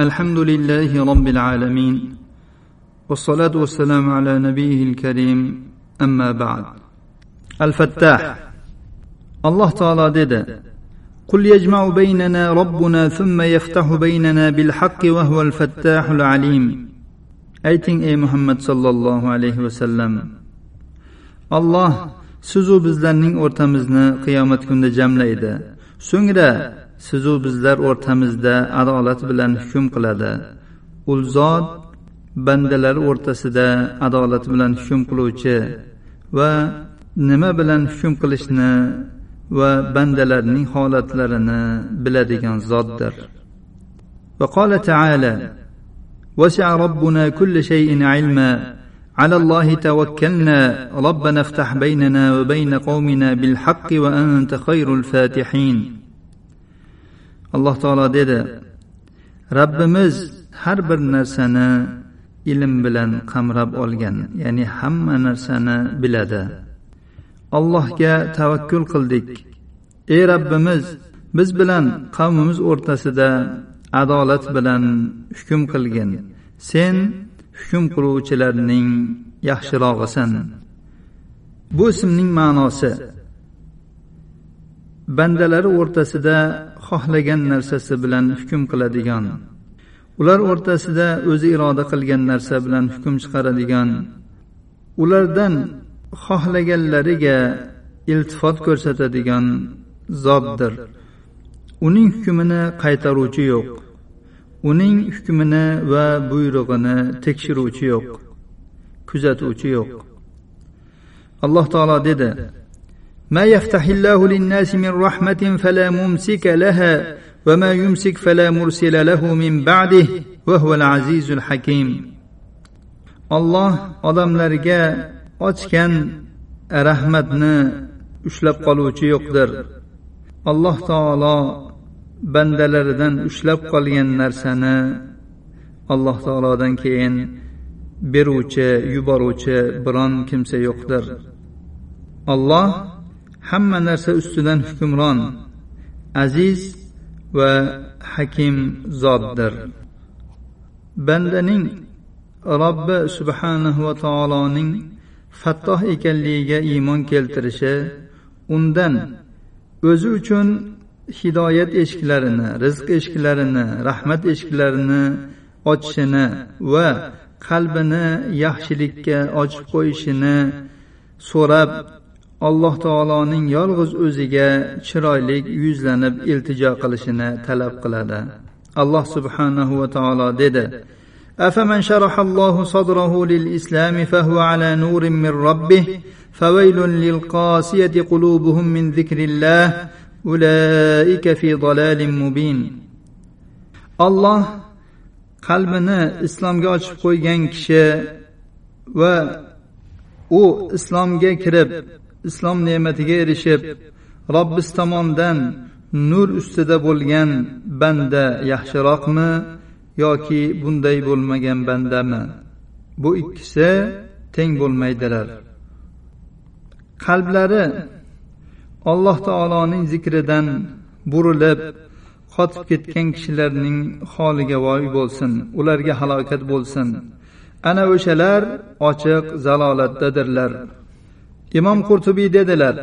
الحمد لله رب العالمين والصلاة والسلام على نبيه الكريم أما بعد الفتاح الله تعالى دده قل يجمع بيننا ربنا ثم يفتح بيننا بالحق وهو الفتاح العليم ayting ey muhammad sollallohu alayhi vasallam alloh sizu bizlarning o'rtamizni qiyomat kunida jamlaydi so'ngra sizu bizlar o'rtamizda adolat bilan hukm qiladi u zot bandalar o'rtasida adolat bilan hukm qiluvchi va nima bilan hukm qilishni va bandalarning holatlarini biladigan zotdir وقال تعالى وسع ربنا كل شيء علما على الله توكلنا ربنا افتح بيننا وبين قومنا بالحق وانت خير الفاتحين alloh taolo dedi rabbimiz har bir narsani ilm bilan qamrab olgan ya'ni hamma narsani biladi. Allohga tavakkul qildik. Ey rabbimiz biz bilan qavmimiz o'rtasida adolat bilan hukm qilgin. Sen hukm qiluvchilarning yaxshirog'isan. Bu ismning ma'nosi bandalari o'rtasida xohlagan narsasi bilan hukm qiladigan. Ular o'rtasida o'zi iroda qilgan narsa bilan hukm chiqaradigan. Ulardan xohlaganlariga iltifot ko'rsatadigan zotdir. Uning hukmini qaytaruvchi yo'q. Uning hukmini va buyrug'ini tekshiruvchi yo'q. Kuzatuvchi yo'q. Alloh taolo dedi ما يفتح الله للناس من رحمة فلا ممسك لها وما يمسك فلا مرسل له من بعده وهو العزيز الحكيم الله odamlarga ochgan rahmatni ushlab qoluvchi yo'qdir alloh taolo bandalaridan ushlab qolgan narsani alloh taolodan keyin beruvchi yuboruvchi biron kimsa yo'qdir olloh hamma narsa ustidan hukmron aziz va hakim zotdir. Bandaning robbi subhanahu va taoloning fattoh ekanligiga iymon keltirishi undan o'zi uchun hidoyat eshiklarini rizq eshiklarini rahmat eshiklarini ochishini va qalbini yaxshilikka ochib qo'yishini so'rab alloh taoloning yolg'iz o'ziga chiroyli yuzlanib iltijo qilishini talab qiladi alloh subhanahu va taolo dedi أفمن شرح الله صدره للإسلام فهو على نور من ربه فويل للقاسية قلوبهم من ذكر الله أولئك في ضلال مبين الله qalbini islomga ochib qo'ygan kishi va u islomga kirib islom ne'matiga erishib robbis tomonidan nur ustida bo'lgan banda yaxshiroqmi yoki bunday bo'lmagan bandami? Bu ikkisi teng bo'lmaydilar. Qalblari alloh taoloning zikridan burilib qotib ketgan kishilarning holiga voy bo'lsin ularga halokat bo'lsin. Ana o'shalar ochiq zalolatdadirlar imom qurtubiy dedilar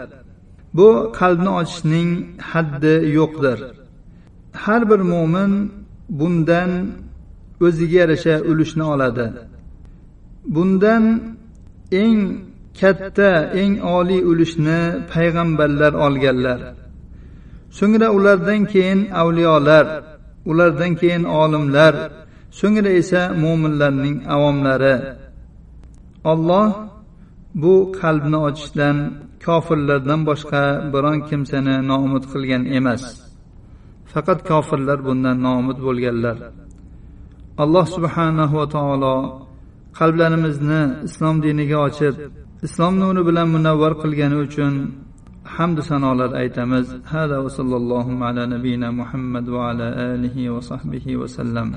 bu qalbni ochishning haddi yo'qdir. Har bir mo'min bundan o'ziga yarasha ulushni oladi. Bundan eng katta eng oliy ulushni payg'ambarlar olganlar. So'ngra ulardan keyin avliyolar ulardan keyin olimlar so'ngra esa mo'minlarning avomlari. Olloh bu qalbni ochishdan kofirlardan boshqa biron kimsani noumid qilgan emas. Faqat kofirlar bundan noumid bo'lganlar. Alloh subhanahu va taolo qalblarimizni islom diniga ochib islom nuri bilan munavvar qilgani uchun hamdu sanolar aytamiz. Hada va sallallohu ala nabiyina muhammad va ala alihi va sahbihi vasallam